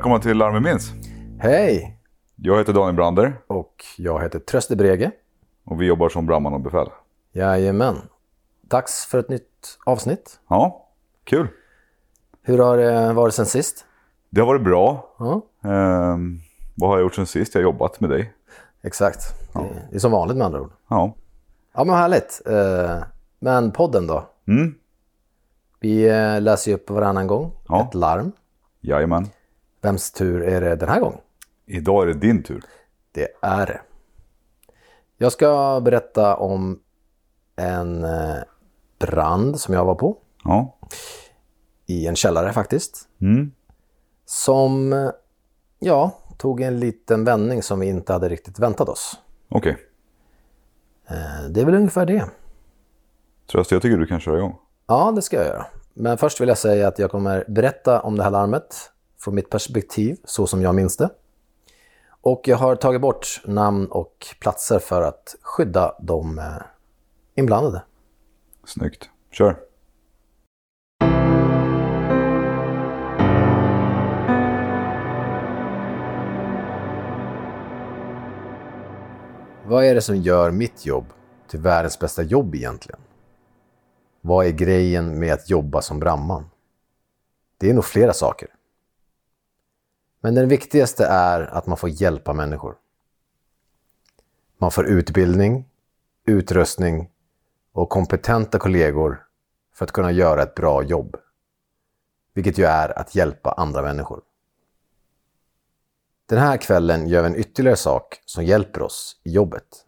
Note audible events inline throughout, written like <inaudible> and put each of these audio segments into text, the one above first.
Välkomna till Larm minns. Hej! Jag heter Daniel Brander Och jag heter Tröste Brege. och vi jobbar som brandman och befäl. Jajamän. Dags för ett nytt avsnitt. Ja, kul. Hur har det varit sen sist? Det har varit bra. Ja, Ehm, vad har jag gjort sen sist? Jag har jobbat med dig. exakt. Det är- Det är som vanligt med andra ord. Ja. Ja, men härligt. Eh, Men podden då? Mm. Vi eh, läser ju upp varannan gång Ja. ett larm. Jajamän. Vems tur är det den här gången? Idag är det din tur. Det är det. Jag ska berätta om en eh, brand som jag var på. Ja. I en källare faktiskt. Mm. Som, eh, ja, tog en liten vändning som vi inte hade riktigt väntat oss. Okej. Eh, Det är väl ungefär det. Tröst, jag tycker du kan köra igång. Ja, det ska jag göra. Men först vill jag säga att jag kommer berätta om det här larmet från mitt perspektiv, så som jag minns det. Och jag har tagit bort namn och platser för att skydda de eh, inblandade. Snyggt. Kör. Vad är det som gör mitt jobb till världens bästa jobb egentligen? Vad är grejen med att jobba som brandman? Det är nog flera saker. Men den viktigaste är att man får hjälpa människor. Man får utbildning, utrustning och kompetenta kollegor för att kunna göra ett bra jobb. Vilket ju är att hjälpa andra människor. Den här kvällen gör vi en ytterligare sak som hjälper oss i jobbet.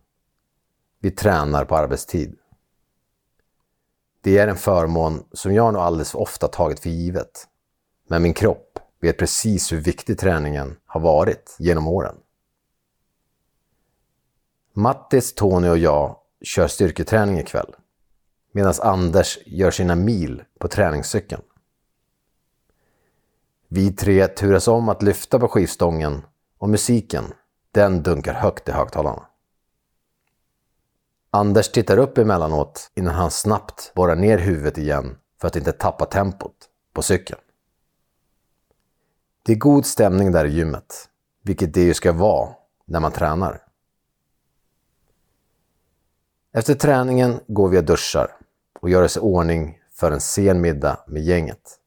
Vi tränar på arbetstid. Det är en förmån som jag nog alldeles för ofta tagit för givet. Men min kropp vet precis hur viktig träningen har varit genom åren. Mattis, Tony och jag kör styrketräning ikväll. Medan Anders gör sina mil på träningscykeln. Vi tre turas om att lyfta på skivstången och musiken, den dunkar högt i högtalarna. Anders tittar upp emellanåt innan han snabbt borrar ner huvudet igen för att inte tappa tempot på cykeln. Det är god stämning där i gymmet, vilket det ju ska vara när man tränar. Efter träningen går vi och duschar och gör oss i ordning för en sen middag med gänget.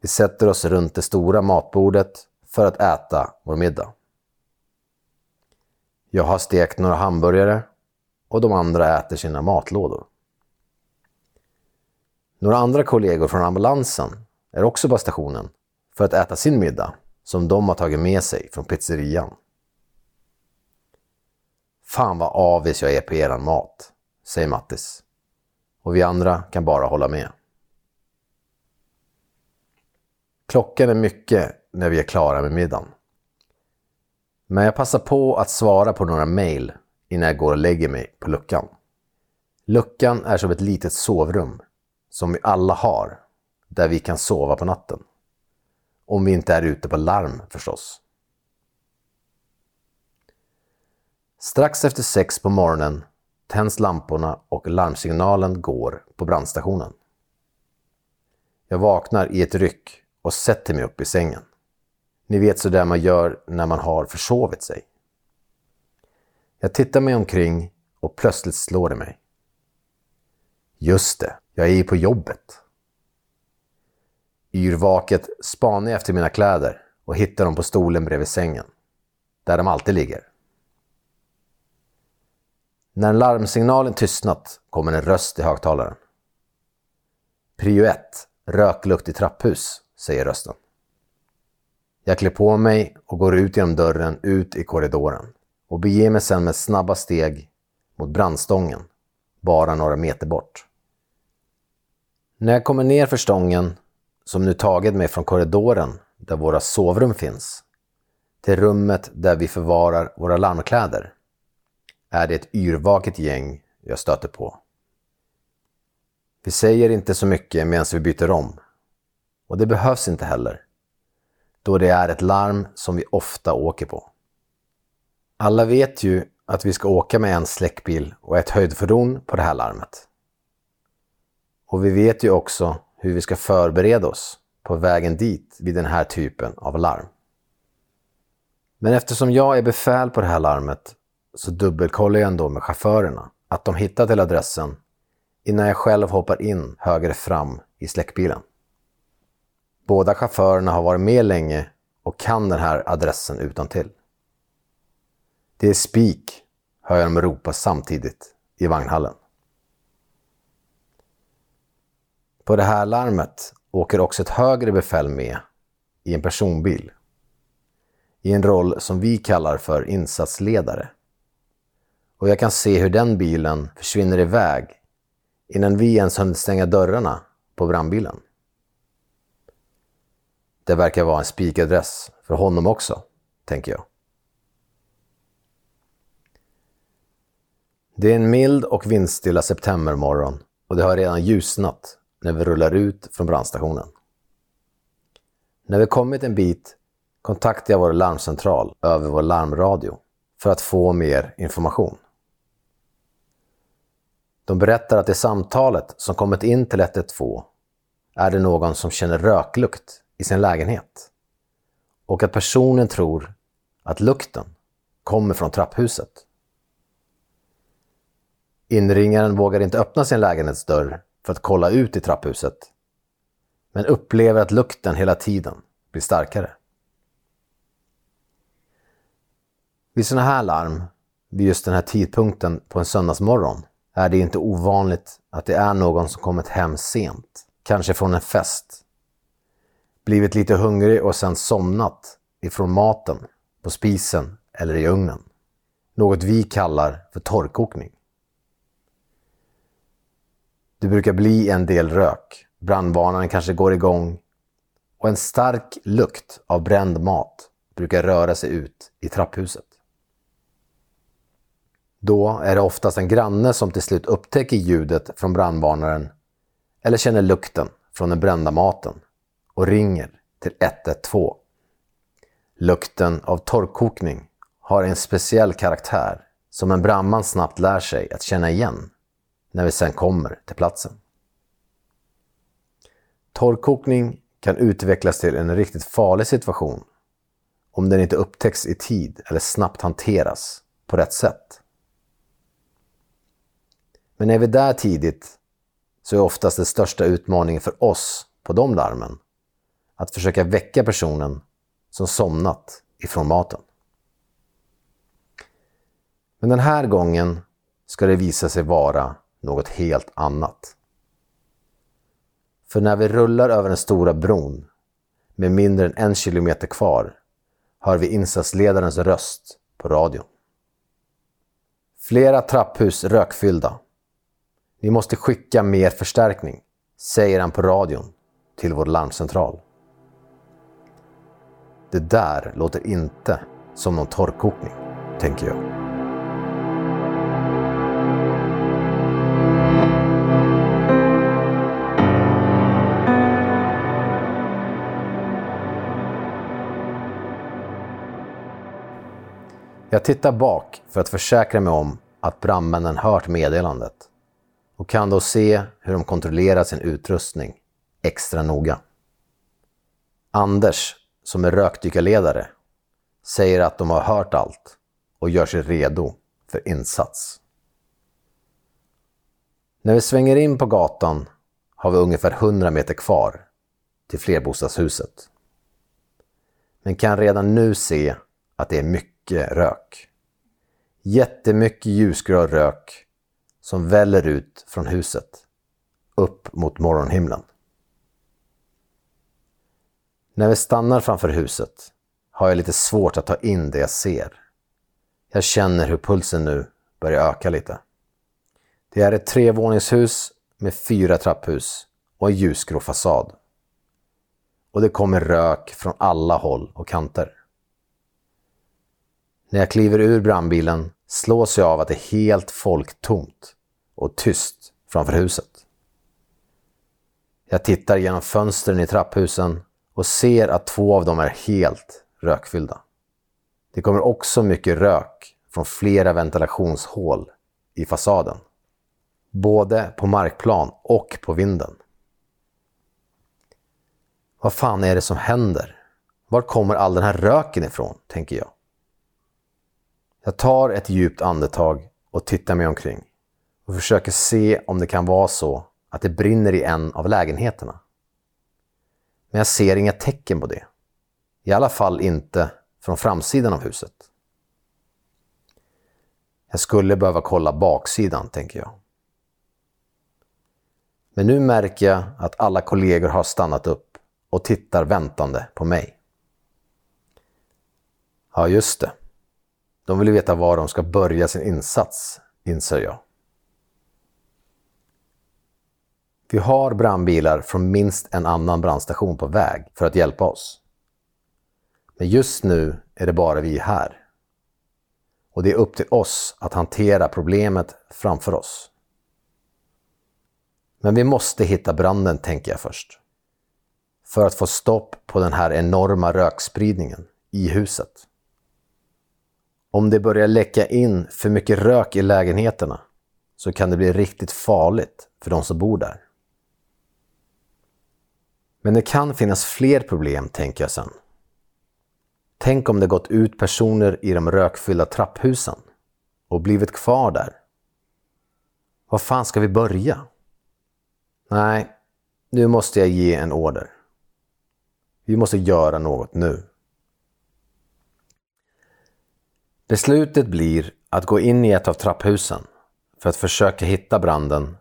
Vi sätter oss runt det stora matbordet för att äta vår middag. Jag har stekt några hamburgare och de andra äter sina matlådor. Några andra kollegor från ambulansen är också på stationen för att äta sin middag som de har tagit med sig från pizzerian. Fan vad avis jag är på eran mat, säger Mattis. Och vi andra kan bara hålla med. Klockan är mycket när vi är klara med middagen. Men jag passar på att svara på några mejl innan jag går och lägger mig på luckan. Luckan är som ett litet sovrum som vi alla har, där vi kan sova på natten. Om vi inte är ute på larm förstås. Strax efter sex på morgonen tänds lamporna och larmsignalen går på brandstationen. Jag vaknar i ett ryck och sätter mig upp i sängen. Ni vet så där man gör när man har försovit sig. Jag tittar mig omkring och plötsligt slår det mig. Just det, jag är ju på jobbet. Yrvaket spanar jag efter mina kläder och hittar dem på stolen bredvid sängen. Där de alltid ligger. När larmsignalen tystnat kommer en röst i högtalaren. Prio 1. Röklukt i trapphus, säger rösten. Jag klär på mig och går ut genom dörren ut i korridoren och beger mig sedan med snabba steg mot brandstången, bara några meter bort. När jag kommer ner för stången, som nu tagit mig från korridoren där våra sovrum finns, till rummet där vi förvarar våra larmkläder, är det ett yrvaket gäng jag stöter på. Vi säger inte så mycket medan vi byter om. Och det behövs inte heller, då det är ett larm som vi ofta åker på. Alla vet ju att vi ska åka med en släckbil och ett höjdfordon på det här larmet. Och vi vet ju också hur vi ska förbereda oss på vägen dit vid den här typen av larm. Men eftersom jag är befäl på det här larmet så dubbelkollar jag ändå med chaufförerna att de hittat till adressen innan jag själv hoppar in högre fram i släckbilen. Båda chaufförerna har varit med länge och kan den här adressen utan till. Det är spik, hör jag dem ropa samtidigt i vagnhallen. På det här larmet åker också ett högre befäl med i en personbil. I en roll som vi kallar för insatsledare. Och jag kan se hur den bilen försvinner iväg innan vi ens hunnit stänga dörrarna på brandbilen. Det verkar vara en spikadress för honom också, tänker jag. Det är en mild och vindstilla septembermorgon och det har redan ljusnat när vi rullar ut från brandstationen. När vi kommit en bit kontaktar jag vår larmcentral över vår larmradio för att få mer information. De berättar att i samtalet som kommit in till 112 är det någon som känner röklukt i sin lägenhet och att personen tror att lukten kommer från trapphuset. Inringaren vågar inte öppna sin lägenhetsdörr för att kolla ut i trapphuset men upplever att lukten hela tiden blir starkare. Vid sådana här larm, vid just den här tidpunkten på en söndagsmorgon, är det inte ovanligt att det är någon som kommit hem sent, kanske från en fest, blivit lite hungrig och sen somnat ifrån maten på spisen eller i ugnen. Något vi kallar för torrkokning. Det brukar bli en del rök, brandvarnaren kanske går igång och en stark lukt av bränd mat brukar röra sig ut i trapphuset. Då är det oftast en granne som till slut upptäcker ljudet från brandvarnaren eller känner lukten från den brända maten och ringer till 112. Lukten av torrkokning har en speciell karaktär som en brandman snabbt lär sig att känna igen när vi sen kommer till platsen. Torrkokning kan utvecklas till en riktigt farlig situation om den inte upptäcks i tid eller snabbt hanteras på rätt sätt. Men är vi där tidigt så är oftast den största utmaningen för oss på de larmen att försöka väcka personen som somnat ifrån maten. Men den här gången ska det visa sig vara något helt annat. För när vi rullar över den stora bron med mindre än en kilometer kvar hör vi insatsledarens röst på radion. Flera trapphus rökfyllda. Ni måste skicka mer förstärkning, säger han på radion till vår larmcentral. Det där låter inte som någon torrkokning, tänker jag. Jag tittar bak för att försäkra mig om att brandmännen hört meddelandet och kan då se hur de kontrollerar sin utrustning extra noga. Anders, som är rökdykarledare, säger att de har hört allt och gör sig redo för insats. När vi svänger in på gatan har vi ungefär 100 meter kvar till flerbostadshuset. Men kan redan nu se att det är mycket rök. Jättemycket ljusgrå rök som väller ut från huset upp mot morgonhimlen. När vi stannar framför huset har jag lite svårt att ta in det jag ser. Jag känner hur pulsen nu börjar öka lite. Det är ett trevåningshus med fyra trapphus och en ljusgrå fasad. Och det kommer rök från alla håll och kanter. När jag kliver ur brandbilen slås jag av att det är helt folktomt och tyst framför huset. Jag tittar genom fönstren i trapphusen och ser att två av dem är helt rökfyllda. Det kommer också mycket rök från flera ventilationshål i fasaden. Både på markplan och på vinden. Vad fan är det som händer? Var kommer all den här röken ifrån, tänker jag. Jag tar ett djupt andetag och tittar mig omkring och försöker se om det kan vara så att det brinner i en av lägenheterna. Men jag ser inga tecken på det. I alla fall inte från framsidan av huset. Jag skulle behöva kolla baksidan, tänker jag. Men nu märker jag att alla kollegor har stannat upp och tittar väntande på mig. Ja, just det. De vill veta var de ska börja sin insats, inser jag. Vi har brandbilar från minst en annan brandstation på väg för att hjälpa oss. Men just nu är det bara vi här. Och det är upp till oss att hantera problemet framför oss. Men vi måste hitta branden, tänker jag först. För att få stopp på den här enorma rökspridningen i huset. Om det börjar läcka in för mycket rök i lägenheterna så kan det bli riktigt farligt för de som bor där. Men det kan finnas fler problem, tänker jag sen. Tänk om det gått ut personer i de rökfyllda trapphusen och blivit kvar där. Var fan ska vi börja? Nej, nu måste jag ge en order. Vi måste göra något nu. Beslutet blir att gå in i ett av trapphusen för att försöka hitta branden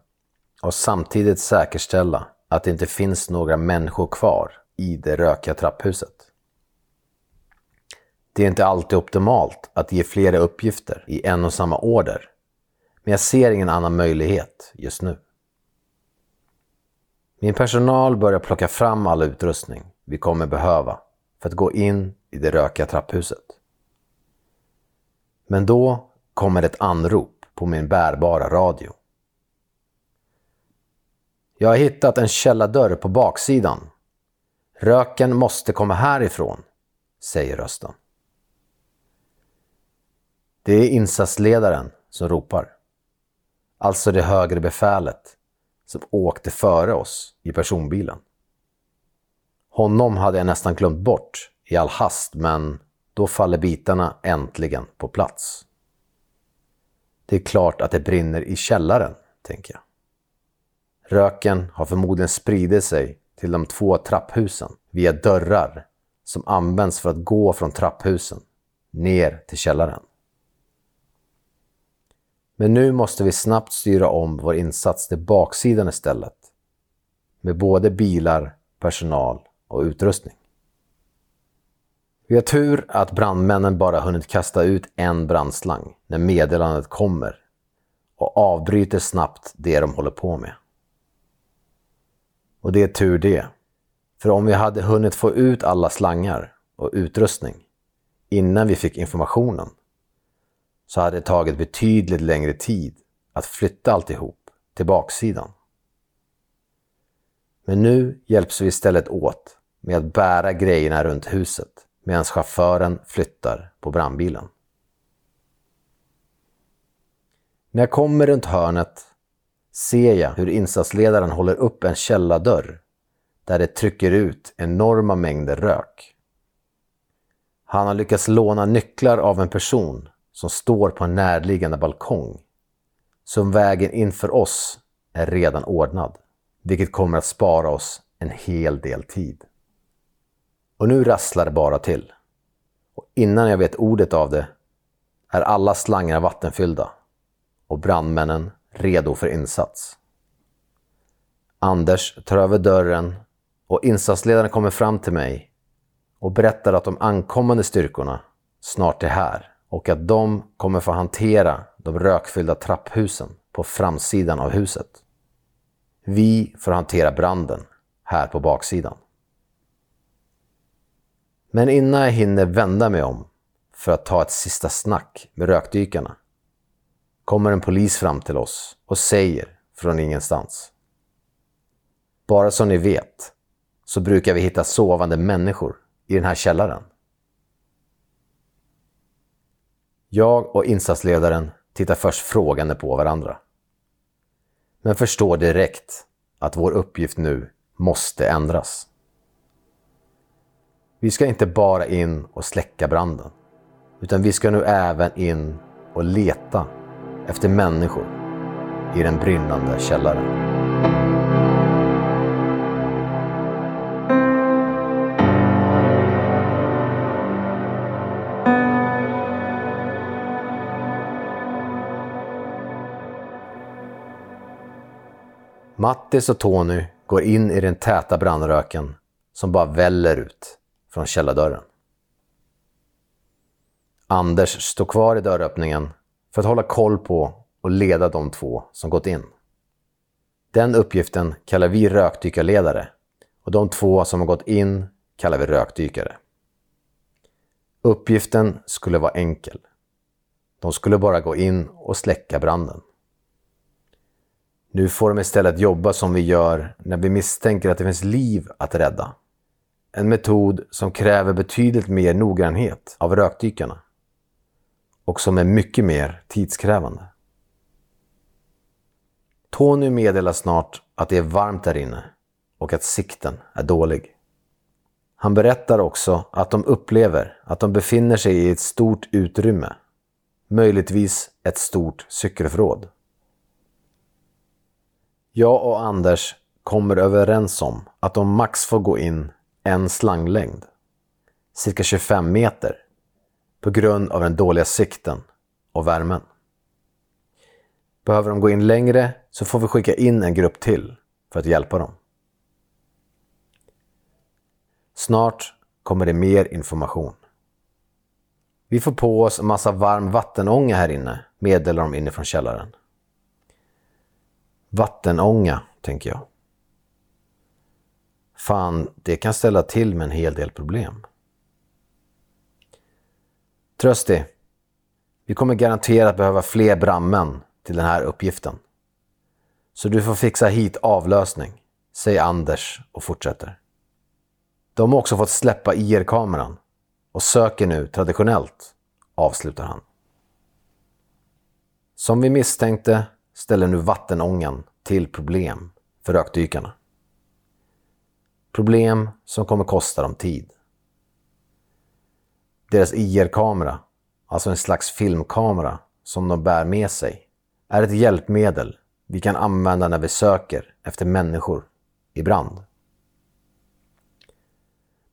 och samtidigt säkerställa att det inte finns några människor kvar i det rökiga trapphuset. Det är inte alltid optimalt att ge flera uppgifter i en och samma order, men jag ser ingen annan möjlighet just nu. Min personal börjar plocka fram all utrustning vi kommer behöva för att gå in i det rökiga trapphuset. Men då kommer ett anrop på min bärbara radio. Jag har hittat en källardörr på baksidan. Röken måste komma härifrån, säger rösten. Det är insatsledaren som ropar. Alltså det högre befälet som åkte före oss i personbilen. Honom hade jag nästan glömt bort i all hast, men då faller bitarna äntligen på plats. Det är klart att det brinner i källaren, tänker jag. Röken har förmodligen spridit sig till de två trapphusen via dörrar som används för att gå från trapphusen ner till källaren. Men nu måste vi snabbt styra om vår insats till baksidan istället. Med både bilar, personal och utrustning. Vi har tur att brandmännen bara hunnit kasta ut en brandslang när meddelandet kommer och avbryter snabbt det de håller på med. Och det är tur det. För om vi hade hunnit få ut alla slangar och utrustning innan vi fick informationen så hade det tagit betydligt längre tid att flytta alltihop till baksidan. Men nu hjälps vi istället åt med att bära grejerna runt huset medan chauffören flyttar på brandbilen. När jag kommer runt hörnet ser jag hur insatsledaren håller upp en källardörr där det trycker ut enorma mängder rök. Han har lyckats låna nycklar av en person som står på en närliggande balkong. Så vägen inför oss är redan ordnad, vilket kommer att spara oss en hel del tid. Och nu rasslar det bara till. Och innan jag vet ordet av det är alla slangar vattenfyllda och brandmännen redo för insats. Anders tar över dörren och insatsledaren kommer fram till mig och berättar att de ankommande styrkorna snart är här och att de kommer få hantera de rökfyllda trapphusen på framsidan av huset. Vi får hantera branden här på baksidan. Men innan jag hinner vända mig om för att ta ett sista snack med rökdykarna kommer en polis fram till oss och säger från ingenstans. Bara så ni vet så brukar vi hitta sovande människor i den här källaren. Jag och insatsledaren tittar först frågande på varandra. Men förstår direkt att vår uppgift nu måste ändras. Vi ska inte bara in och släcka branden, utan vi ska nu även in och leta efter människor i den brinnande källaren. Mattis och Tony går in i den täta brandröken som bara väller ut från källardörren. Anders står kvar i dörröppningen för att hålla koll på och leda de två som gått in. Den uppgiften kallar vi rökdykarledare och de två som har gått in kallar vi rökdykare. Uppgiften skulle vara enkel. De skulle bara gå in och släcka branden. Nu får de istället jobba som vi gör när vi misstänker att det finns liv att rädda. En metod som kräver betydligt mer noggrannhet av rökdykarna och som är mycket mer tidskrävande. Tony meddelar snart att det är varmt där inne och att sikten är dålig. Han berättar också att de upplever att de befinner sig i ett stort utrymme, möjligtvis ett stort cykelförråd. Jag och Anders kommer överens om att de max får gå in en slanglängd, cirka 25 meter, på grund av den dåliga sikten och värmen. Behöver de gå in längre så får vi skicka in en grupp till för att hjälpa dem. Snart kommer det mer information. Vi får på oss en massa varm vattenånga här inne, meddelar de inifrån källaren. Vattenånga, tänker jag. Fan, det kan ställa till med en hel del problem. Trösti, vi kommer garanterat behöva fler brandmän till den här uppgiften. Så du får fixa hit avlösning, säger Anders och fortsätter. De har också fått släppa IR-kameran och söker nu traditionellt, avslutar han. Som vi misstänkte ställer nu vattenångan till problem för rökdykarna. Problem som kommer kosta dem tid. Deras IR-kamera, alltså en slags filmkamera som de bär med sig, är ett hjälpmedel vi kan använda när vi söker efter människor i brand.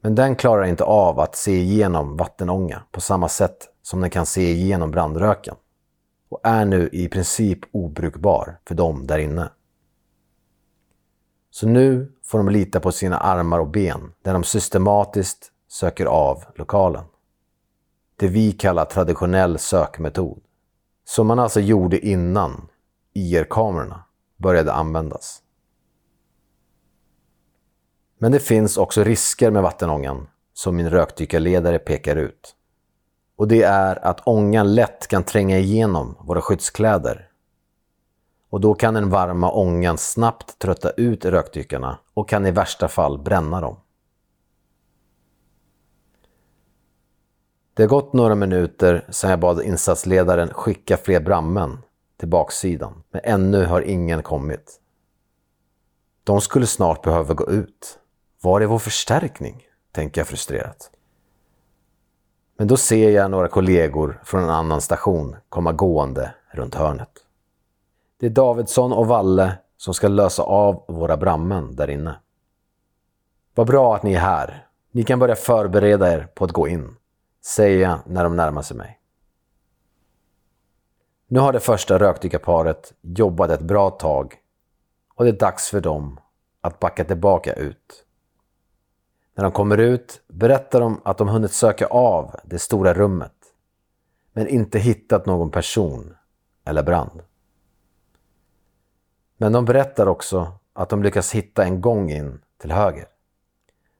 Men den klarar inte av att se igenom vattenånga på samma sätt som den kan se igenom brandröken och är nu i princip obrukbar för dem där inne. Så nu får de lita på sina armar och ben där de systematiskt söker av lokalen. Det vi kallar traditionell sökmetod. Som man alltså gjorde innan IR-kamerorna började användas. Men det finns också risker med vattenångan som min rökdykarledare pekar ut. Och det är att ångan lätt kan tränga igenom våra skyddskläder och då kan den varma ångan snabbt trötta ut rökdykarna och kan i värsta fall bränna dem. Det har gått några minuter sedan jag bad insatsledaren skicka fler brandmän till baksidan, men ännu har ingen kommit. De skulle snart behöva gå ut. Var är vår förstärkning? tänker jag frustrerat. Men då ser jag några kollegor från en annan station komma gående runt hörnet. Det är Davidsson och Valle som ska lösa av våra brandmän där inne. Vad bra att ni är här. Ni kan börja förbereda er på att gå in, säger jag när de närmar sig mig. Nu har det första rökdykarparet jobbat ett bra tag och det är dags för dem att backa tillbaka ut. När de kommer ut berättar de att de hunnit söka av det stora rummet men inte hittat någon person eller brand. Men de berättar också att de lyckas hitta en gång in till höger.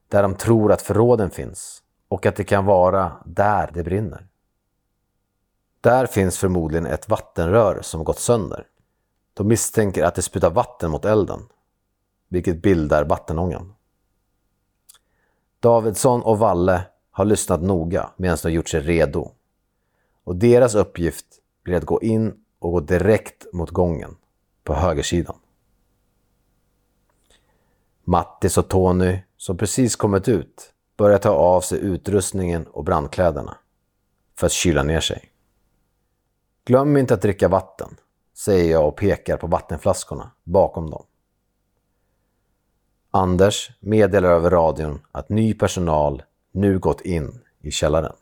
Där de tror att förråden finns och att det kan vara där det brinner. Där finns förmodligen ett vattenrör som gått sönder. De misstänker att det sprutar vatten mot elden, vilket bildar vattenångan. Davidsson och Valle har lyssnat noga medan de gjort sig redo. Och deras uppgift blir att gå in och gå direkt mot gången på högersidan. Mattis och Tony, som precis kommit ut, börjar ta av sig utrustningen och brandkläderna för att kyla ner sig. Glöm inte att dricka vatten, säger jag och pekar på vattenflaskorna bakom dem. Anders meddelar över radion att ny personal nu gått in i källaren.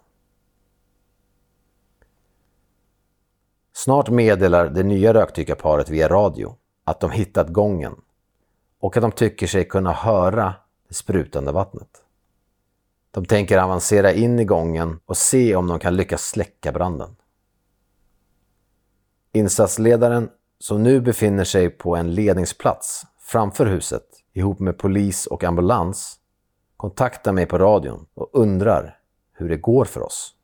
Snart meddelar det nya rökdykarparet via radio att de hittat gången och att de tycker sig kunna höra det sprutande vattnet. De tänker avancera in i gången och se om de kan lyckas släcka branden. Insatsledaren, som nu befinner sig på en ledningsplats framför huset ihop med polis och ambulans, kontaktar mig på radion och undrar hur det går för oss.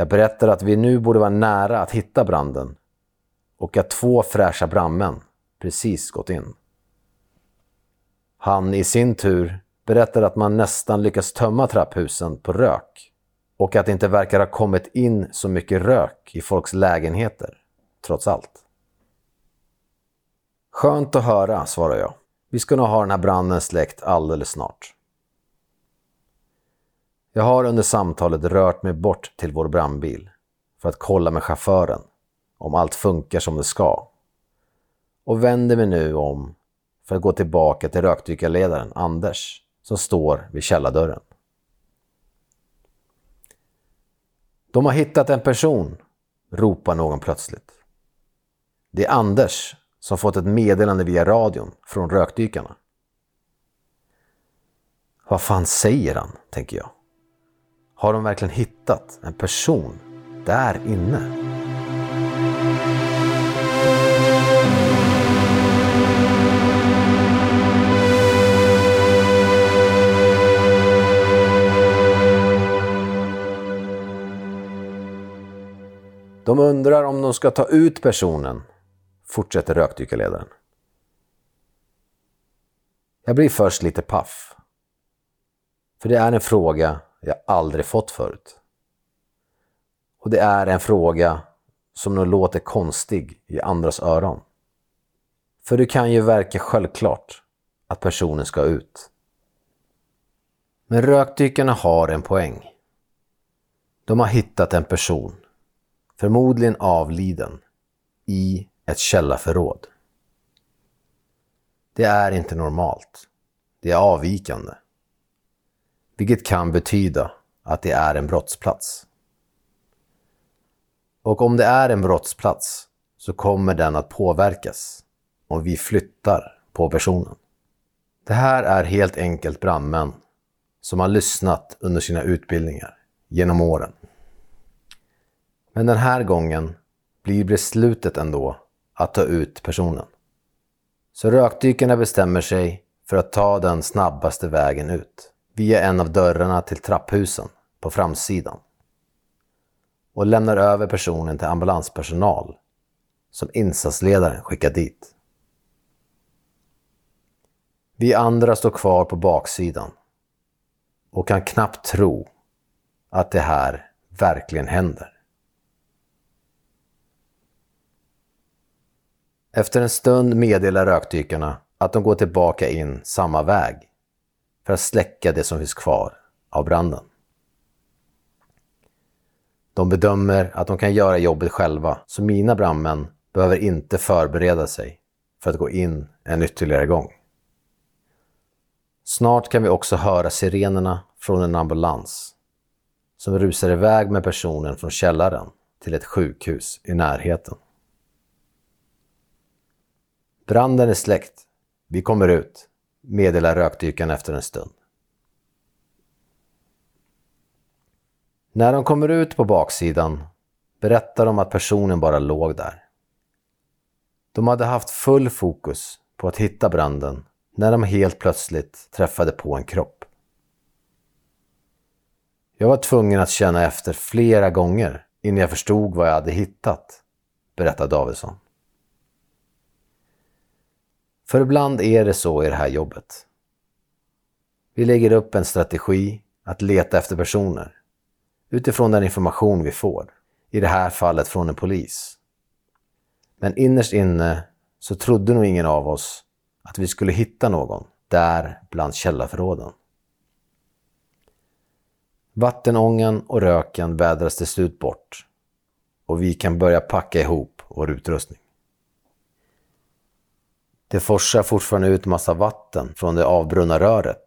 Jag berättar att vi nu borde vara nära att hitta branden och att två fräscha brandmän precis gått in. Han i sin tur berättar att man nästan lyckats tömma trapphusen på rök och att det inte verkar ha kommit in så mycket rök i folks lägenheter, trots allt. Skönt att höra, svarar jag. Vi ska nog ha den här branden släckt alldeles snart. Jag har under samtalet rört mig bort till vår brandbil för att kolla med chauffören om allt funkar som det ska och vänder mig nu om för att gå tillbaka till rökdykarledaren Anders som står vid källardörren. De har hittat en person, ropar någon plötsligt. Det är Anders som fått ett meddelande via radion från rökdykarna. Vad fan säger han, tänker jag. Har de verkligen hittat en person där inne? De undrar om de ska ta ut personen, fortsätter rökdykarledaren. Jag blir först lite paff. För det är en fråga jag aldrig fått förut. Och det är en fråga som nog låter konstig i andras öron. För det kan ju verka självklart att personen ska ut. Men rökdykarna har en poäng. De har hittat en person förmodligen avliden, i ett källarförråd. Det är inte normalt. Det är avvikande. Vilket kan betyda att det är en brottsplats. Och om det är en brottsplats så kommer den att påverkas om vi flyttar på personen. Det här är helt enkelt brandmän som har lyssnat under sina utbildningar genom åren. Men den här gången blir beslutet ändå att ta ut personen. Så rökdykarna bestämmer sig för att ta den snabbaste vägen ut via en av dörrarna till trapphusen på framsidan och lämnar över personen till ambulanspersonal som insatsledaren skickar dit. Vi andra står kvar på baksidan och kan knappt tro att det här verkligen händer. Efter en stund meddelar rökdykarna att de går tillbaka in samma väg för att släcka det som finns kvar av branden. De bedömer att de kan göra jobbet själva, så mina brandmän behöver inte förbereda sig för att gå in en ytterligare gång. Snart kan vi också höra sirenerna från en ambulans som rusar iväg med personen från källaren till ett sjukhus i närheten. Branden är släckt. Vi kommer ut, meddelar rökdykaren efter en stund. När de kommer ut på baksidan berättar de att personen bara låg där. De hade haft full fokus på att hitta branden när de helt plötsligt träffade på en kropp. Jag var tvungen att känna efter flera gånger innan jag förstod vad jag hade hittat, berättar Davidsson. För ibland är det så i det här jobbet. Vi lägger upp en strategi att leta efter personer utifrån den information vi får, i det här fallet från en polis. Men innerst inne så trodde nog ingen av oss att vi skulle hitta någon där bland källarförråden. Vattenångan och röken vädras till slut bort och vi kan börja packa ihop vår utrustning. Det forsar fortfarande ut massa vatten från det avbrunna röret.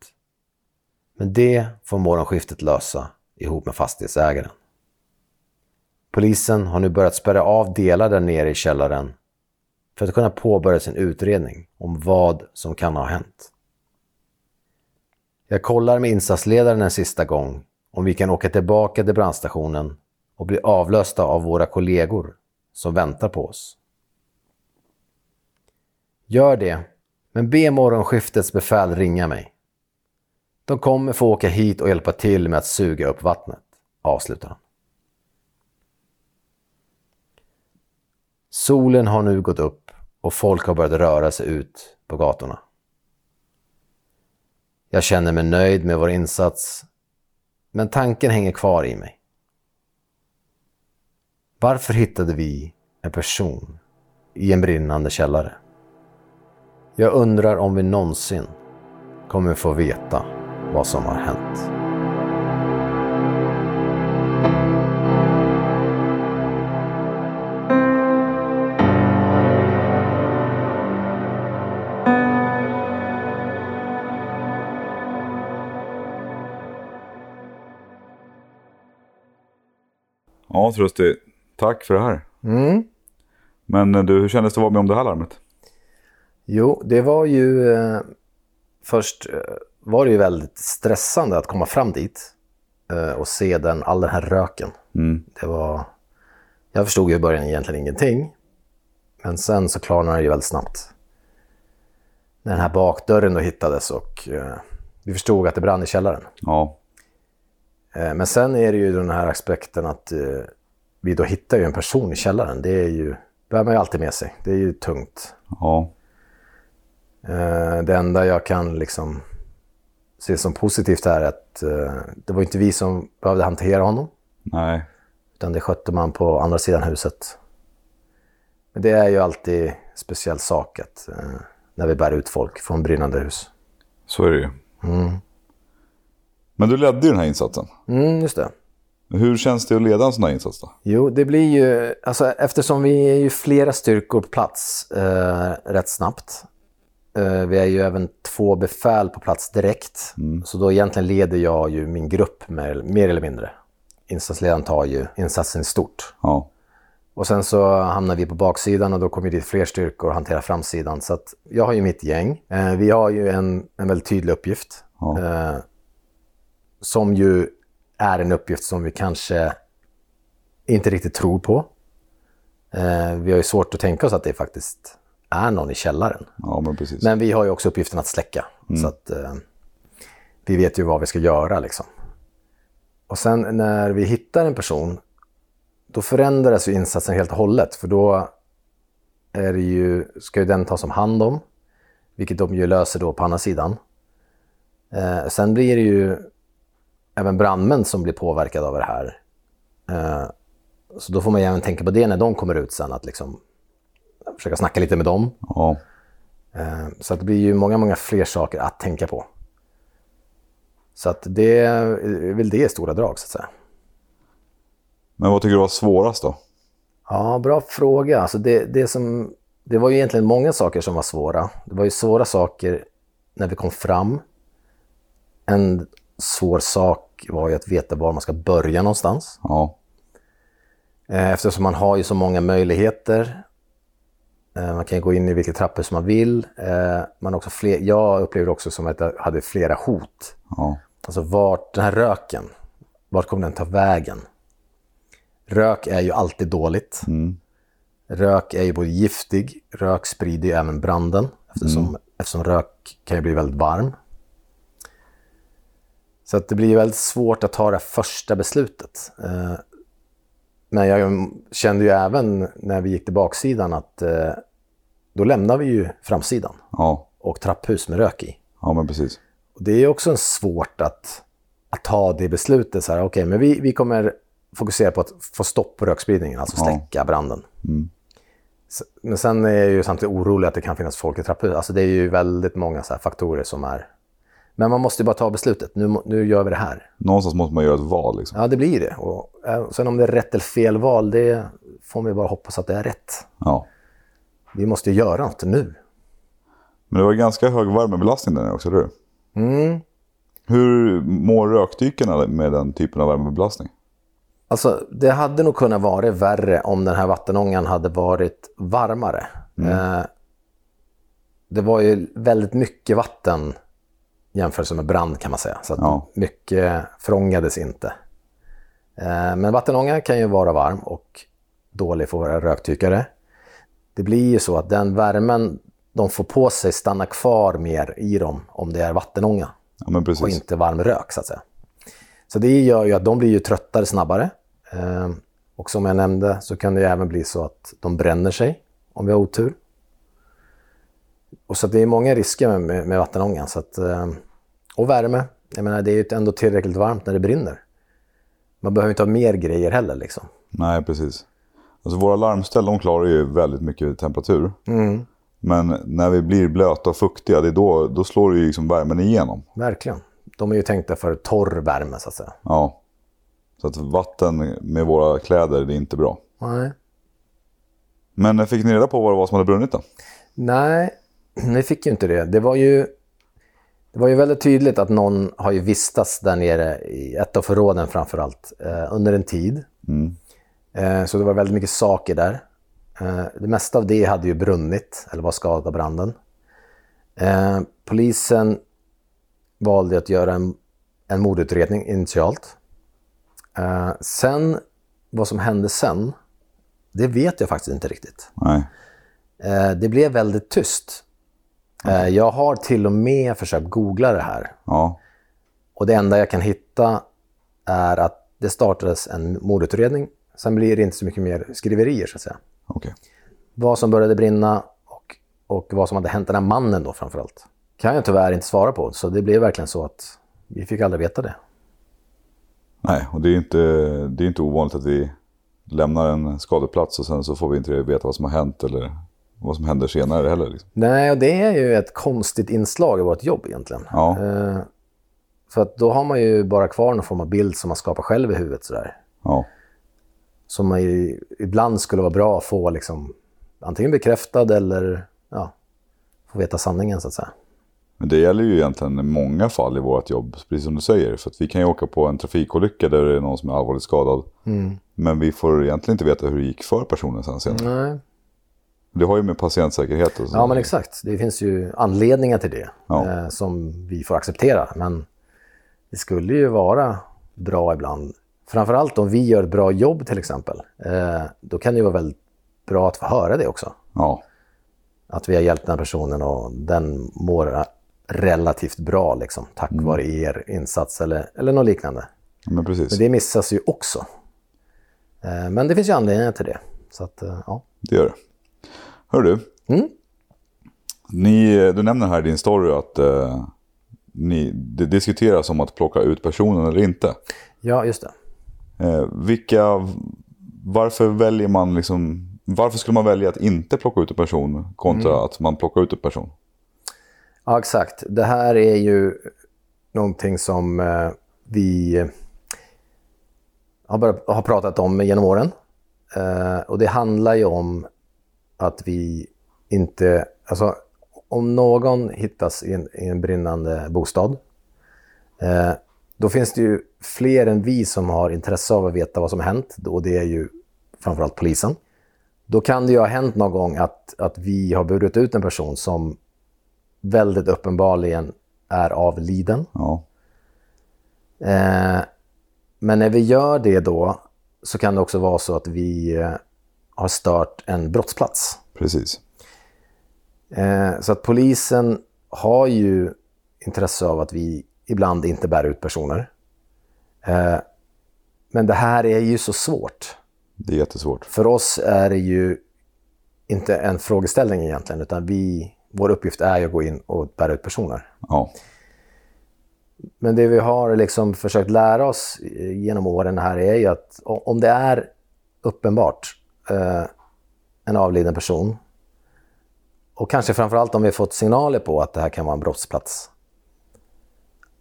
Men det får morgonskiftet lösa ihop med fastighetsägaren. Polisen har nu börjat spärra av delar där nere i källaren för att kunna påbörja sin utredning om vad som kan ha hänt. Jag kollar med insatsledaren en sista gång om vi kan åka tillbaka till brandstationen och bli avlösta av våra kollegor som väntar på oss. Gör det, men be morgonskiftets befäl ringa mig. De kommer få åka hit och hjälpa till med att suga upp vattnet, avslutar han. Solen har nu gått upp och folk har börjat röra sig ut på gatorna. Jag känner mig nöjd med vår insats, men tanken hänger kvar i mig. Varför hittade vi en person i en brinnande källare? Jag undrar om vi någonsin kommer få veta vad som har hänt. Ja, Trusty. Tack för det här. Mm. Men eh, du, hur kändes det att vara med om det här larmet? Jo, det var ju... Eh, först eh, var det ju väldigt stressande att komma fram dit eh, och se den, all den här röken. Mm. Det var... Jag förstod ju i början egentligen ingenting. Men sen så klarnade det ju väldigt snabbt. När den här bakdörren då hittades och eh, vi förstod att det brann i källaren. Ja. Eh, men sen är det ju den här aspekten att eh, vi då hittar ju en person i källaren. Det är ju, har man ju alltid med sig. Det är ju tungt. Ja. Eh, det enda jag kan liksom se som positivt är att eh, det var inte vi som behövde hantera honom. Nej. Utan det skötte man på andra sidan huset. Men det är ju alltid en speciell sak att, eh, när vi bär ut folk från brinnande hus. Så är det ju. Mm. Men du ledde ju den här insatsen. Mm, just det. Hur känns det att leda en sån här insats då? Jo, det blir ju, alltså eftersom vi är ju flera styrkor på plats eh, rätt snabbt. Eh, vi är ju även två befäl på plats direkt. Så då egentligen leder jag ju min grupp mer, mer eller mindre. Insatsledaren tar ju insatsen i stort. Ja. Och sen så hamnar vi på baksidan och då kommer det fler styrkor och hanterar framsidan. Så att jag har ju mitt gäng. Eh, vi har ju en, en väldigt tydlig uppgift. Ja. Eh, som ju är en uppgift som vi kanske inte riktigt tror på. Eh, vi har ju svårt att tänka oss att det faktiskt är någon i källaren. Ja, men precis. Men vi har ju också uppgiften att släcka. Så att eh, vi vet ju vad vi ska göra liksom. Och sen när vi hittar en person, då förändras ju insatsen helt och hållet. För då är det ju, ska ju den tas om hand om, vilket de ju löser då på andra sidan. Eh, sen blir det ju även brandmän som blir påverkade av det här. Eh, så då får man ju även tänka på det när de kommer ut sen, att liksom försöka snacka lite med dem. Ja. Eh, Så att det blir ju många, många fler saker att tänka på. Så att det är väl det i stora drag så att säga. Men vad tycker du var svårast då? Ja, bra fråga. Alltså det, det, som, det var ju egentligen många saker som var svåra. Det var ju svåra saker när vi kom fram. En svår sak var ju att veta var man ska börja någonstans. Ja. Eh, Eftersom man har ju så många möjligheter. Eh, Man kan gå in i vilket trapphus man vill. Eh, Man också fler, jag upplevde också som att jag hade flera hot. Ja. Alltså vart, den här röken, vart kommer den ta vägen? Rök är ju alltid dåligt. Rök är ju både giftig, rök sprider ju även branden eftersom, eftersom rök kan ju bli väldigt varm. Så att det blir väldigt svårt att ta det första beslutet. Men jag kände ju även när vi gick till baksidan att eh, då lämnar vi ju framsidan Ja. och trapphus med rök i. Ja, men precis. Och det är också svårt att, att ta det beslutet. Okej, men vi, vi kommer fokusera på att få stopp på rökspridningen, alltså Ja. släcka branden. S- Men sen är jag ju samtidigt orolig att det kan finnas folk i trapphuset. Alltså det är ju väldigt många faktorer som är... Men man måste bara ta beslutet. Nu, nu gör vi det här. Någonstans måste man göra ett val. Liksom. Ja, det blir det. Och, eh, sen om det är rätt eller fel val, det får vi bara hoppas att det är rätt. Ja. Vi måste ju göra något nu. Men det var ganska hög värmebelastning där också, hur? Mm. Hur mår rökdykarna med den typen av värmebelastning? Alltså, det hade nog kunnat vara värre om den här vattenångan hade varit varmare. Eh, det var ju väldigt mycket vatten jämfört med brand kan man säga. Så Ja. mycket frångades inte. Eh, men vattenånga kan ju vara varm och dålig för våra röktykare. Det blir ju så att den värmen de får på sig stannar kvar mer i dem om det är vattenånga Ja, och inte varm rök så att säga. Så det gör ju att de blir ju tröttare snabbare. Eh, och som jag nämnde så kan det ju även bli så att de bränner sig om vi har otur. Och så det är många risker med, med, med vattenångan. Så att, eh, och värme. Jag menar, det är ju ändå tillräckligt varmt när det brinner. Man behöver inte ha mer grejer heller. Liksom. Nej, precis. Alltså våra larmställ de klarar ju väldigt mycket temperatur. Men när vi blir blöta och fuktiga, det då, då slår ju liksom värmen igenom. Verkligen. De är ju tänkta för torr värme så att säga. Ja. Så att vatten med våra kläder, det är inte bra. Nej. Men fick ni reda på vad det var som hade brunnit då? Nej, <clears throat> vi fick ju inte det. Det var ju, det var ju väldigt tydligt att någon har ju vistats där nere i ett av förråden framför allt eh, under en tid. Eh, så det var väldigt mycket saker där. Eh, det mesta av det hade ju brunnit eller var skadat av branden. Eh, polisen valde att göra en, en mordutredning initialt. Eh, sen, vad som hände sen, det vet jag faktiskt inte riktigt. Nej. Eh, det blev väldigt tyst. Eh, jag har till och med försökt googla det här. Ja. Och det enda jag kan hitta är att det startades en mordutredning. Sen blir det inte så mycket mer skriverier så att säga. Okej. Vad som började brinna och, och vad som hade hänt den här mannen då framförallt. Kan jag tyvärr inte svara på. Så det blev verkligen så att vi fick aldrig veta det. Nej, och det är inte, det är inte ovanligt att vi lämnar en skadeplats och sen så får vi inte veta vad som har hänt eller vad som händer senare heller. Liksom. Nej, och det är ju ett konstigt inslag i vårt jobb egentligen. Ja. Eh, för att då har man ju bara kvar någon form av bild som man skapar själv i huvudet sådär. Ja. som man ju ibland skulle vara bra att få liksom, antingen bekräftad eller ja, få veta sanningen så att säga. Men det gäller ju egentligen många fall i vårt jobb, precis som du säger. För att vi kan ju åka på en trafikolycka där det är någon som är allvarligt skadad. Men vi får egentligen inte veta hur det gick för personen sen senare. Nej. Det har ju med patientsäkerhet och så. Ja, men exakt. Det finns ju anledningar till det Ja. eh, som vi får acceptera. Men det skulle ju vara bra ibland. Framförallt om vi gör ett bra jobb till exempel. Eh, då kan det ju vara väldigt bra att få höra det också. Ja, Att vi har hjälpt den här personen och den mår relativt bra liksom, tack vare er insats eller, eller något liknande. men precis. Men det missas ju också. Eh, Men det finns ju anledningar till det. Så att, eh, ja. Det gör det. Hör du. Mm. Ni, du nämner här i din story att eh, ni, det diskuteras om att plocka ut personen eller inte. ja, just det. Eh, vilka, varför väljer man liksom, varför skulle man välja att inte plocka ut en person kontra att man plockar ut en person? Ja, exakt. Det här är ju någonting som eh, vi eh, har pratat om genom åren. Eh, och det handlar ju om att vi inte... Alltså, om någon hittas i en, i en brinnande bostad, eh, då finns det ju fler än vi som har intresse av att veta vad som hänt. Och det är ju framförallt polisen. Då kan det ju ha hänt någon gång att, att vi har burit ut en person som väldigt uppenbarligen är avliden. Ja, Eh, men när vi gör det då så kan det också vara så att vi eh, har stört en brottsplats. precis. Eh, så att polisen har ju intresse av att vi ibland inte bär ut personer. Eh, men det här är ju så svårt. Det är jättesvårt. För oss är det ju inte en frågeställning egentligen, utan vi, vår uppgift är ju att gå in och bära ut personer. Ja, Men det vi har liksom försökt lära oss genom åren här är ju att om det är uppenbart, eh, en avliden person och kanske framförallt om vi fått signaler på att det här kan vara en brottsplats.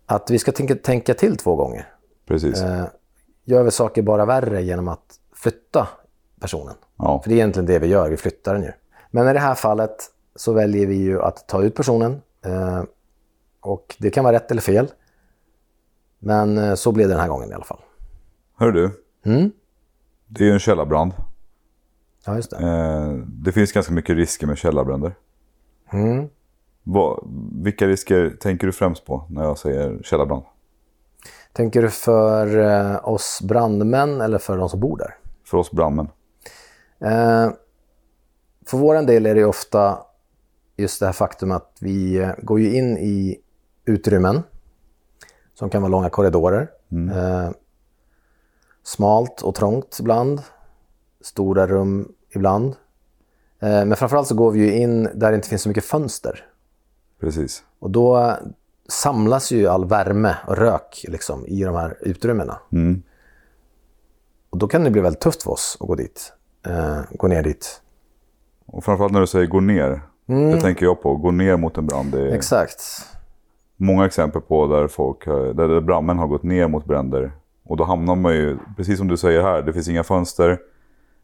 Att vi ska tänka, tänka till två gånger. Precis. Eh, gör vi saker bara värre genom att flytta personen? Ja. För det är egentligen det vi gör, vi flyttar den ju. Men i det här fallet så väljer vi ju att ta ut personen. Eh, och det kan vara rätt eller fel. Men eh, så blev det den här gången i alla fall. Hör du, Mm? det är ju en källarbrand. Ja, just det. Eh, det finns ganska mycket risker med källarbränder. Mm. Vad, vilka risker tänker du främst på när jag säger källarbrand? Tänker du för eh, oss brandmän eller för de som bor där? För oss brandmän. Eh, för vår del är det ofta just det här faktum att vi eh, går ju in i utrymmen som kan vara långa korridorer. Eh, smalt och trångt ibland. Stora rum ibland. Eh, men framförallt så går vi ju in där det inte finns så mycket fönster. Precis. Och då samlas ju all värme och rök liksom, i de här utrymmena. Mm. Och då kan det bli väldigt tufft för oss att gå dit. Eh, gå ner dit. Och framförallt när du säger gå ner. Det tänker jag på. Gå ner mot en brand. Det är Exakt. många exempel på där, folk, där brandmän har gått ner mot bränder. Och då hamnar man ju, precis som du säger här, det finns inga fönster.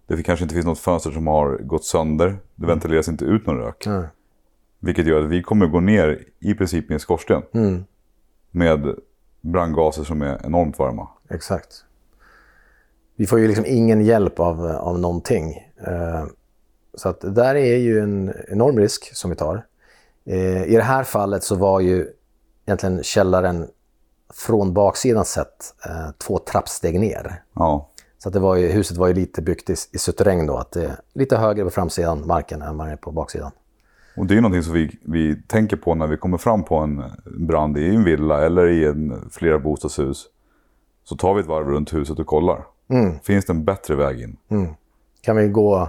Det kanske inte finns något fönster som har gått sönder. Det ventileras inte ut någon rök. Mm. Vilket gör att vi kommer gå ner i princip i en skorsten. Mm. Med brandgaser som är enormt varma. Exakt. Vi får ju liksom ingen hjälp av, av någonting. Eh, så att det där är ju en enorm risk som vi tar. Eh, I det här fallet så var ju egentligen källaren från baksidan sett eh, två trappsteg ner. Ja, Så att det var ju, huset var ju lite byggt i, i suterräng då, att det är lite högre på framsidan marken än man är på baksidan. och det är någonting som vi, vi tänker på när vi kommer fram på en brand i en villa eller i en flera bostadshus. Så tar vi ett varv runt huset och kollar. Finns det en bättre väg in? Kan vi gå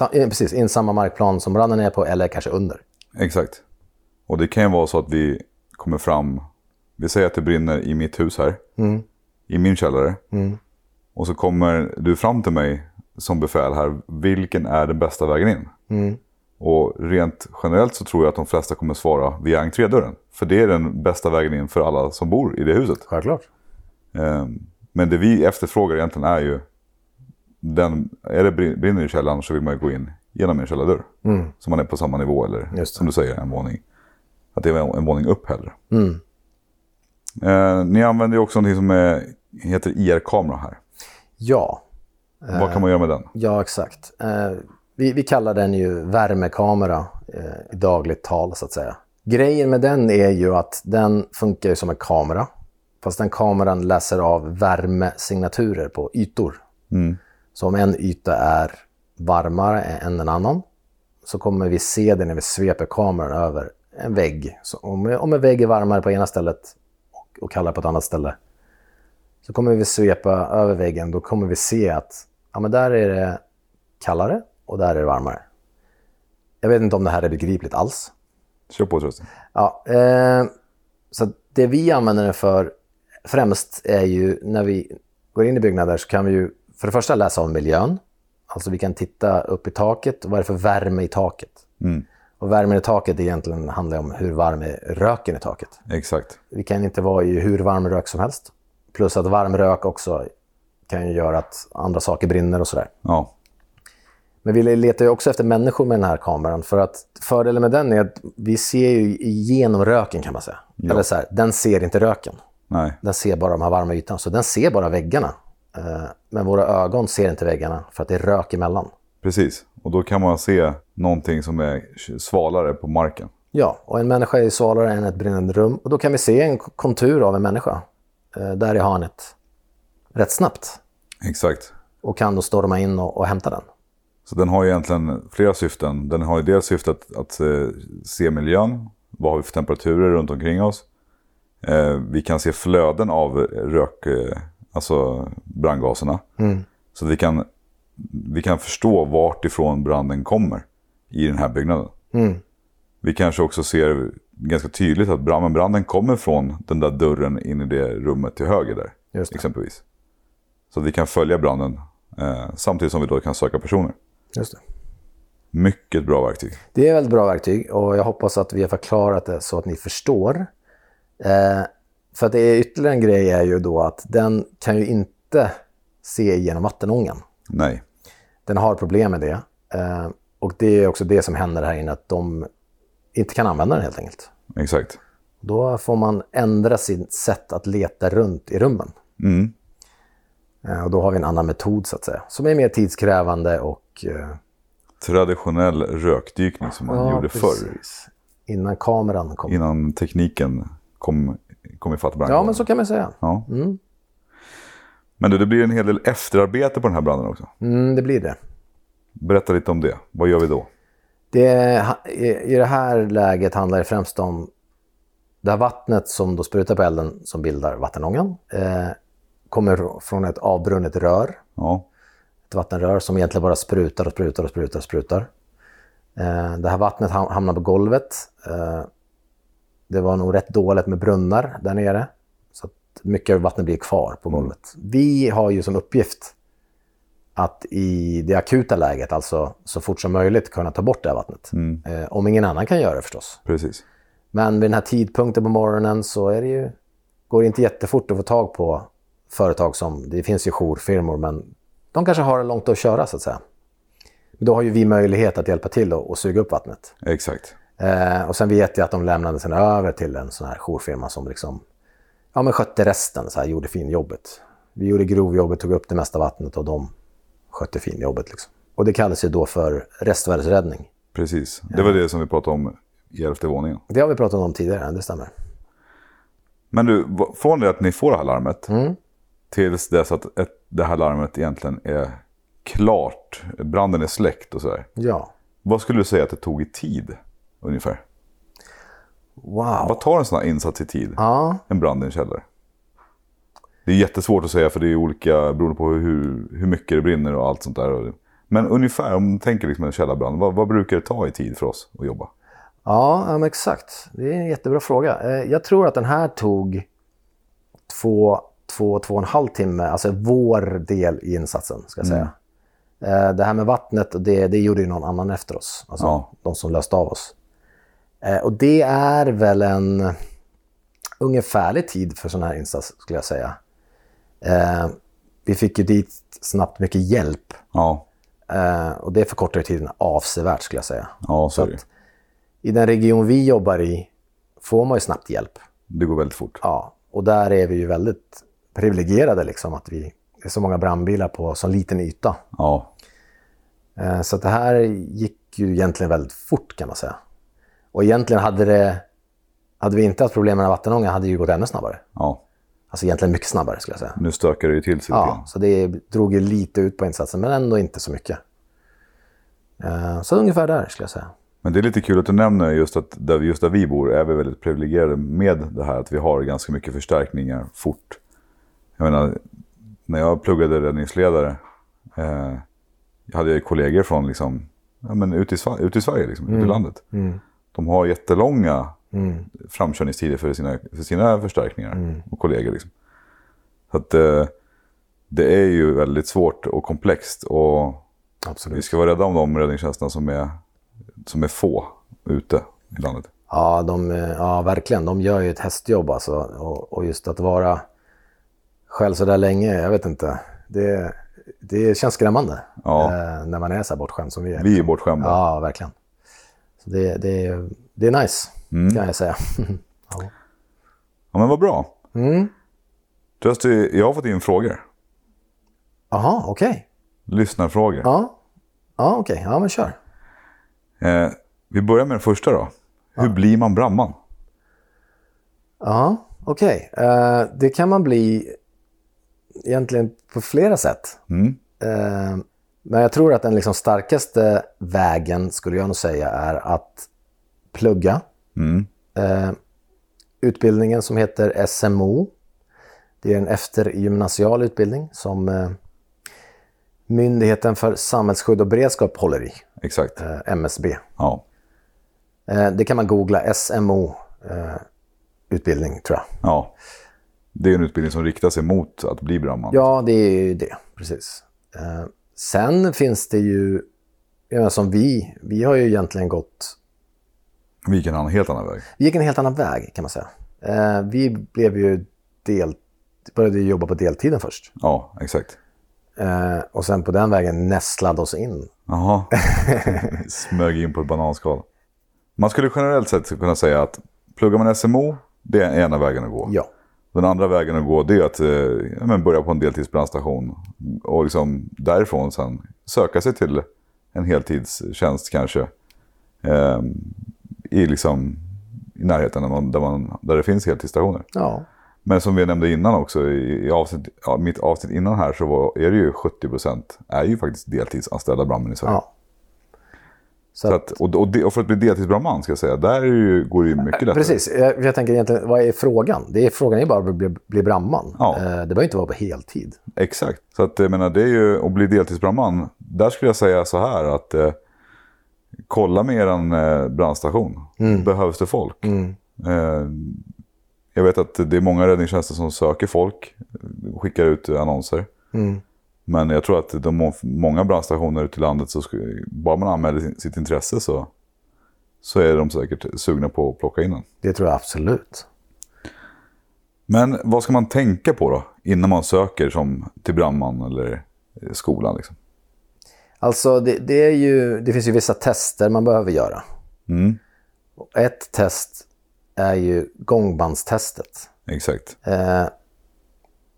eh, precis, in samma markplan som branden är på eller kanske under? Exakt. Och det kan ju vara så att vi kommer fram, vi säger att det brinner i mitt hus här, i min källare. Och så kommer du fram till mig som befäl här, vilken är den bästa vägen in? Och rent generellt så tror jag att de flesta kommer svara via entrédörren. För det är den bästa vägen in för alla som bor i det huset. Självklart. Ehm, Men det vi efterfrågar egentligen är ju, den, är det brin- brinner i källaren så vill man ju gå in genom en källardörr. Så man är på samma nivå eller som du säger en våning. Att det är en, våning upp hellre. Eh, ni använder ju också någonting som är, heter IR-kamera här. Ja, Vad kan man göra med den? ja exakt. Eh, vi, vi kallar den ju värmekamera eh, i dagligt tal så att säga. Grejen med den är ju att den funkar ju som en kamera. Fast den kameran läser av värmesignaturer på ytor. Så om en yta är varmare än en annan så kommer vi se det när vi sveper kameran över en vägg. Så om, om en vägg är varmare på ena stället och, och kallare på ett annat ställe så kommer vi svepa över väggen. Då kommer vi se att ja, men där är det kallare och där är det varmare. Jag vet inte om det här är begripligt alls. Kör på trösten. Ja, eh, så det vi använder den för främst är ju när vi går in i byggnader så kan vi ju för det första läsa av miljön. Alltså vi kan titta upp i taket. Vad är det för värme i taket? Och värmen i taket egentligen handlar om hur varm är röken i taket. Exakt. Vi kan inte vara i hur varm rök som helst. Plus att varm rök också kan ju göra att andra saker brinner och sådär. Ja, Men vi letar ju också efter människor med den här kameran. För att fördelen med den är att vi ser ju igenom röken kan man säga. Eller så här, den ser inte röken. nej. Den ser bara de här varma ytorna. Så den ser bara väggarna. Eh, Men våra ögon ser inte väggarna för att det är rök emellan. Precis. Och då kan man se någonting som är svalare på marken. Ja, och en människa är svalare än ett brinnande rum. Och då kan vi se en kontur av en människa där i hörnet rätt snabbt. Exakt. Och kan då storma in och, och hämta den. Så den har ju egentligen flera syften. Den har ju dels syftet att eh, se miljön. Vad har vi för temperaturer runt omkring oss? Eh, vi kan se flöden av rök, eh, alltså brandgaserna. Så vi kan, vi kan förstå vart ifrån branden kommer i den här byggnaden. Vi kanske också ser ganska tydligt att branden kommer från den där dörren in i det rummet till höger där. Exempelvis. Så att vi kan följa branden eh, samtidigt som vi då kan söka personer. Just det. Mycket bra verktyg. Det är väldigt bra verktyg och jag hoppas att vi har förklarat det så att ni förstår. Eh, för att det är ytterligare en grej är ju då att den kan ju inte se genom vattenångan. Nej. Den har problem med det. Eh, och det är också det som händer här inne, att de inte kan använda den helt enkelt. Exakt. Då får man ändra sitt sätt att leta runt i rummen. Mm. Eh, och då har vi en annan metod så att säga, som är mer tidskrävande och... Eh, Traditionell rökdykning som man gjorde förr. precis. Innan kameran kom. Innan tekniken kom, kom ifatt brandkåren. Ja, men så kan man säga. Ja. Mm. Men du, det blir en hel del efterarbete på den här branden också. Mm, det blir det. Berätta lite om det. Vad gör vi då? Det. I det här läget handlar det främst om det här vattnet som då sprutar på elden som bildar vattenångan. Eh, kommer från ett avbrunnet rör. Ja. Ett vattenrör som egentligen bara sprutar och sprutar och sprutar och sprutar. Eh, det här vattnet ham- hamnar på golvet. Eh, det var nog rätt dåligt med brunnar där nere. Så att mycket av vattnet blir kvar på golvet. Vi har ju som uppgift att i det akuta läget, alltså så fort som möjligt, kunna ta bort det här vattnet. Eh, om ingen annan kan göra det förstås. Precis. Men vid den här tidpunkten på morgonen så är det ju, går det inte jättefort att få tag på företag som, det finns ju jourfirmor, men de kanske har långt att köra så att säga. Då har ju vi möjlighet att hjälpa till och, och suga upp vattnet. Exakt. Eh, och sen vet jag att de lämnade sen över till en sån här jourfirma som liksom, ja men skötte resten, så här, gjorde fin jobbet. Vi gjorde grovjobbet, tog upp det mesta vattnet och de skötte fin jobbet liksom. Och det kallas ju då för restvärdesräddning. Precis. Det var det som vi pratade om i elfte våningen. Det har vi pratat om tidigare, det stämmer. Men du, från det att ni får det här larmet Mm. tills dess att ett, det här larmet egentligen är klart, branden är släckt och sådär. Ja. Vad skulle du säga att det tog i tid ungefär? Wow. Vad tar en sån här insats i tid? Ja, En brand i en källare? Det är jättesvårt att säga för det är olika beroende på hur, hur mycket det brinner och allt sånt där. Men ungefär, om du tänker liksom en källarbrand, vad, vad brukar det ta i tid för oss att jobba? Ja, exakt. Det är en jättebra fråga. Eh, Jag tror att den här tog två, två, två och en halv timme, alltså vår del i insatsen, ska jag säga. Eh, Det här med vattnet, det, det gjorde ju någon annan efter oss, alltså Ja. de som löste av oss. Eh, Och det är väl en ungefärlig tid för sån här insats, skulle jag säga. Eh, Vi fick ju dit snabbt mycket hjälp Ja, eh, och det förkortar ju tiden avsevärt, skulle jag säga. ja så att- I den region vi jobbar i får man ju snabbt hjälp. Det går väldigt fort. Ja, och där är vi ju väldigt privilegierade liksom att vi det är så många brandbilar på så liten yta. Ja, Eh, Så det här gick ju egentligen väldigt fort kan man säga. Och egentligen hade det hade vi inte haft problem med vattenångan hade det ju gått ännu snabbare. ja. Alltså egentligen mycket snabbare skulle jag säga. Nu stökar det ju till sig Ja, så det drog ju lite ut på insatsen men ändå inte så mycket. Eh, Så ungefär där skulle jag säga. Men det är lite kul att du nämner just att där, just där vi bor är vi väldigt privilegierade med det här att vi har ganska mycket förstärkningar fort. Jag menar, när jag pluggade räddningsledare eh, hade jag kollegor från liksom, ja, men ut, i, ut i Sverige, liksom, ut i landet. De har jättelånga framkörningstider för sina, för sina förstärkningar och kollegor. Liksom. Så att, eh, det är ju väldigt svårt och komplext. Och vi Absolut. ska vara rädda om de räddningstjänsterna som är, som är få ute i landet. Ja, de, ja, verkligen. De gör ju ett hästjobb alltså. Och, och just att vara själv så där länge, jag vet inte. Det, det känns skrämmande Ja. eh, när man är så här bortskämd som vi är. Vi är bortskämda. Ja, verkligen. Så det, det, det är nice, Mm. kan jag säga. <laughs> Ja, men vad bra. Mm. Trösti, jag har fått in frågor. Jaha, okej. Lyssnarfrågor. Ja, ja okej. Ja, men kör. Eh, vi börjar med den första då. Hur blir man brandman? Ja, okej. Eh, det kan man bli egentligen på flera sätt. Mm. Eh, men jag tror att den liksom starkaste vägen, skulle jag nog säga, är att plugga. Mm. Eh, utbildningen som heter SMO. Det är en eftergymnasial utbildning som eh, Myndigheten för samhällsskydd och beredskap håller i, Exakt. eh, MSB. Ja. Eh, det kan man googla, SMO eh, utbildning tror jag. ja. Det är en utbildning som riktar sig mot att bli brandman. Ja, det är ju det, precis. Eh, sen finns det ju som vi, vi har ju egentligen gått... Vi gick en helt annan väg. Vi gick en helt annan väg kan man säga. Eh, vi blev ju del, började jobba på deltiden först. Ja, exakt. Eh, och sen på den vägen nästlade oss in. Jaha. <laughs> Smög in på ett bananskal. Man skulle generellt sett kunna säga att pluggar man SMO, det är ena vägen att gå. Ja. Den andra vägen att gå det är att eh, men börja på en deltidsbrandstation och liksom därifrån sen söka sig till en heltidstjänst kanske. Eh, I, liksom, I närheten där, man, där, man, där det finns heltidsstationer. ja. Men som vi nämnde innan också, i, i avsnitt, ja, mitt avsnitt innan här så var, är det ju 70% är ju faktiskt deltidsanställda brandmän i Sverige. ja. Så Så att, och, och, det, och för att bli deltidsbrandman ska jag säga, där ju, går det ju mycket lättare. precis, jag, jag tänker egentligen, vad är frågan? Det är, frågan är bara att bli, bli brandman. Ja. Eh, det behöver inte vara på heltid. Exakt. Så att jag menar, det är ju att bli deltidsbrandman. Där skulle jag säga så här att eh, kolla med er eh, brandstation. Behövs det folk? Eh, jag vet att det är många räddningstjänster som söker folk, skickar ut annonser. Men jag tror att de må- många brandstationer ute i landet, så bara man anmäler sitt intresse så, så är de säkert sugna på att plocka in en. Det tror jag absolut. Men vad ska man tänka på då innan man söker som till brandman eller skolan? Liksom? Alltså, det, det, är ju, det finns ju vissa tester man behöver göra. Mm, Och Ett test är ju gångbandstestet. exakt. Eh,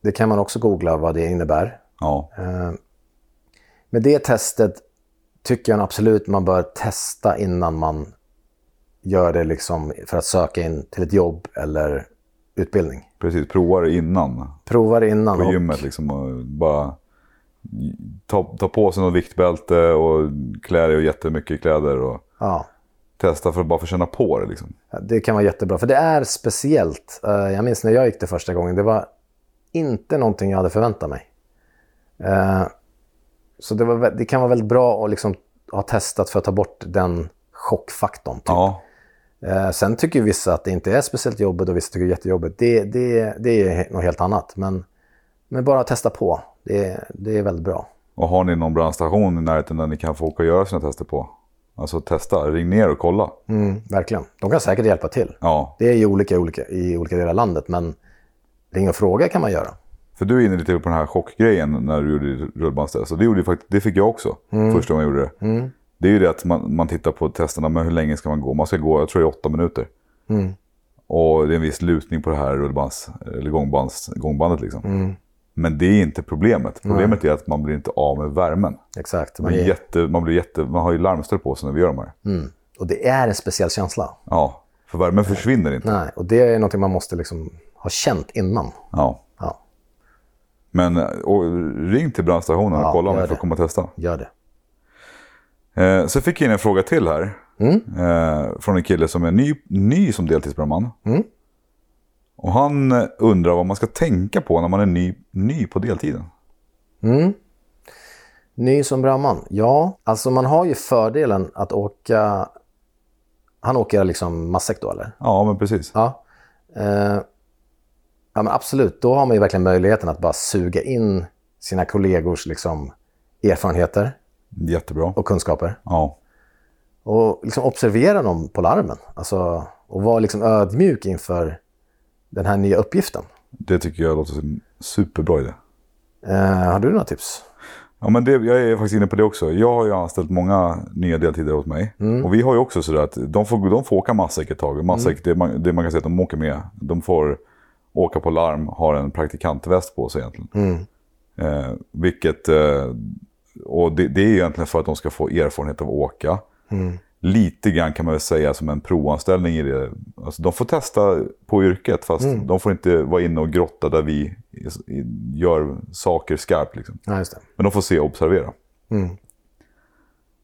det kan man också googla vad det innebär. Ja, Eh, men det testet tycker jag absolut man bör testa innan man gör det liksom för att söka in till ett jobb eller utbildning. precis. Prova det innan Prova det innan. på och- gymmet. Liksom, och bara ta, ta på sig något viktbälte och klä dig i jättemycket kläder. Och Ja, testa för att bara få känna på det. Liksom. det kan vara jättebra. För det är speciellt. Eh, jag minns när jag gick det första gången. Det var inte någonting jag hade förväntat mig. Eh, så det, var, det kan vara väldigt bra att liksom ha testat för att ta bort den chockfaktorn. Typ. Ja, Eh, sen tycker vissa att det inte är speciellt jobbigt och vissa tycker det är jättejobbigt. Det, det, det är något helt annat. Men, men bara testa på. Det, det är väldigt bra. och har ni någon brandstation i närheten där ni kan få åka och göra sina tester på? Alltså testa, ring ner och kolla. Mm, verkligen. De kan säkert hjälpa till. Ja, Det är ju olika, olika i olika delar av landet, men ring och fråga kan man göra. För du är inne lite på den här chockgrejen när du gjorde rullbandstest. Och det, gjorde faktiskt, det fick jag också första gången jag gjorde det. Det är ju det att man, man tittar på testerna, men hur länge ska man gå? Man ska gå, jag tror det är åtta minuter. Och det är en viss lutning på det här rullbands, eller gångbands, gångbandet liksom. Men det är inte problemet. Problemet är att man blir inte av med värmen. Exakt. Man, är jätte, man, blir jätte, man har ju larmstöd på sig när vi gör de här. mm. Och det är en speciell känsla. Ja, för värmen försvinner inte. Nej, och det är något man måste liksom ha känt innan. Ja. Ja, Men och, ring till brandstationen och Ja, kolla om ni får komma och testa. gör det. Eh, så fick jag in en fråga till här. Mm. Eh, från en kille som är ny, ny som deltidsbrandman. Mm. Och han eh, undrar vad man ska tänka på när man är ny, ny på deltiden. Mm. Ny som brandman? Ja, alltså man har ju fördelen att åka... Han åker liksom matsäck då, eller? Ja, men precis. Ja. Eh, ja, men absolut. Då har man ju verkligen möjligheten att bara suga in sina kollegors liksom, erfarenheter Jättebra. och kunskaper. Ja, Och liksom observera dem på larmen. Alltså, och vara liksom ödmjuk inför den här nya uppgiften. det tycker jag låter som en superbra idé. Eh, har du några tips? Ja, men det, jag är faktiskt inne på det också. Jag har ju anställt många nya deltidare åt mig. Och vi har ju också sådär att de får, de får åka matsäck ett tag. Matsäck, det, man, det man kan säga att de åker med. De får åka på larm, har en praktikantväst på sig egentligen. Eh, vilket, eh, och det, det är egentligen för att de ska få erfarenhet av att åka. Lite grann kan man väl säga som en provanställning i det. Alltså, de får testa på yrket fast de får inte vara inne och grotta där vi gör saker skarpt. Liksom. Ja, just det. Men de får se och observera.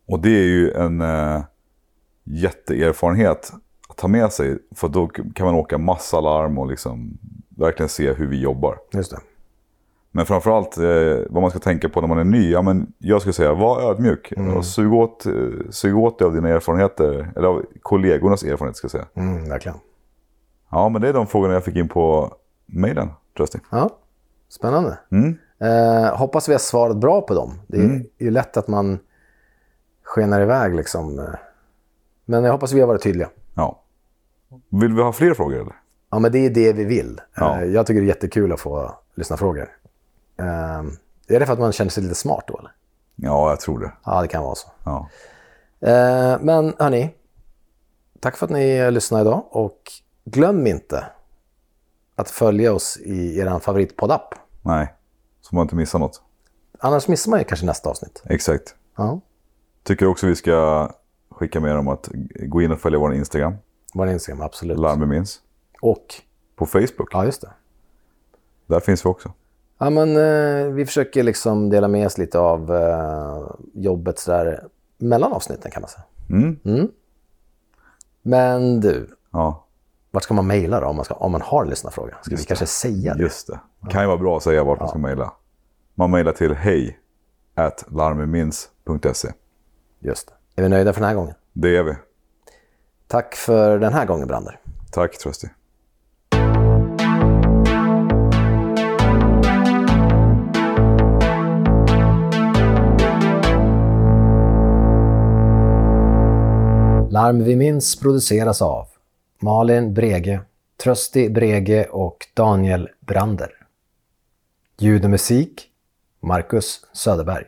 Och det är ju en eh, jätteerfarenhet att ta med sig. För då kan man åka massa larm och liksom verkligen se hur vi jobbar. Just det. Men framförallt eh, vad man ska tänka på när man är ny. Ja, men jag skulle säga, var ödmjuk. Och sug, åt, eh, sug åt dig av dina erfarenheter. Eller av kollegornas erfarenheter ska jag säga. Mm, verkligen. Ja, men det är de frågorna jag fick in på mejlen, Trusty. Ja, spännande. Eh, hoppas vi har svarat bra på dem. Det är ju lätt att man skenar iväg liksom. Men jag hoppas vi har varit tydliga. Ja. Vill vi ha fler frågor eller? Ja, men det är det vi vill. Ja. Eh, Jag tycker det är jättekul att få lyssna frågor. Eh, Är det för att man känner sig lite smart då? Eller? Ja, jag tror det. Ja, det kan vara så. Ja. Eh, Men hörni, tack för att ni lyssnade idag och glöm inte att följa oss i er favoritpoddapp. Nej, så man inte missar något. Annars missar man ju kanske nästa avsnitt. Exakt. Ja, Tycker också vi ska skicka med om att gå in och följa vår Instagram. vår Instagram, absolut. Larmet minns. Och, På Facebook. ja just det. Där finns vi också. Ja, men eh, vi försöker liksom dela med oss lite av eh, jobbet sådär mellan avsnitten kan man säga. Mm. Men du, Ja, vart ska man mejla då om man, ska, om man har en lyssnarfråga? Ska vi kanske säga det? just det. Kan ju vara bra att säga vart man ska mejla. Man mejlar till hej at larmemins.se. Just det. Är vi nöjda för den här gången? Det är vi. Tack för den här gången, Brander. Tack Trusty. Larm vi minns produceras av Malin Brege, Trösti Brege och Daniel Brander. Ljud och musik Marcus Söderberg.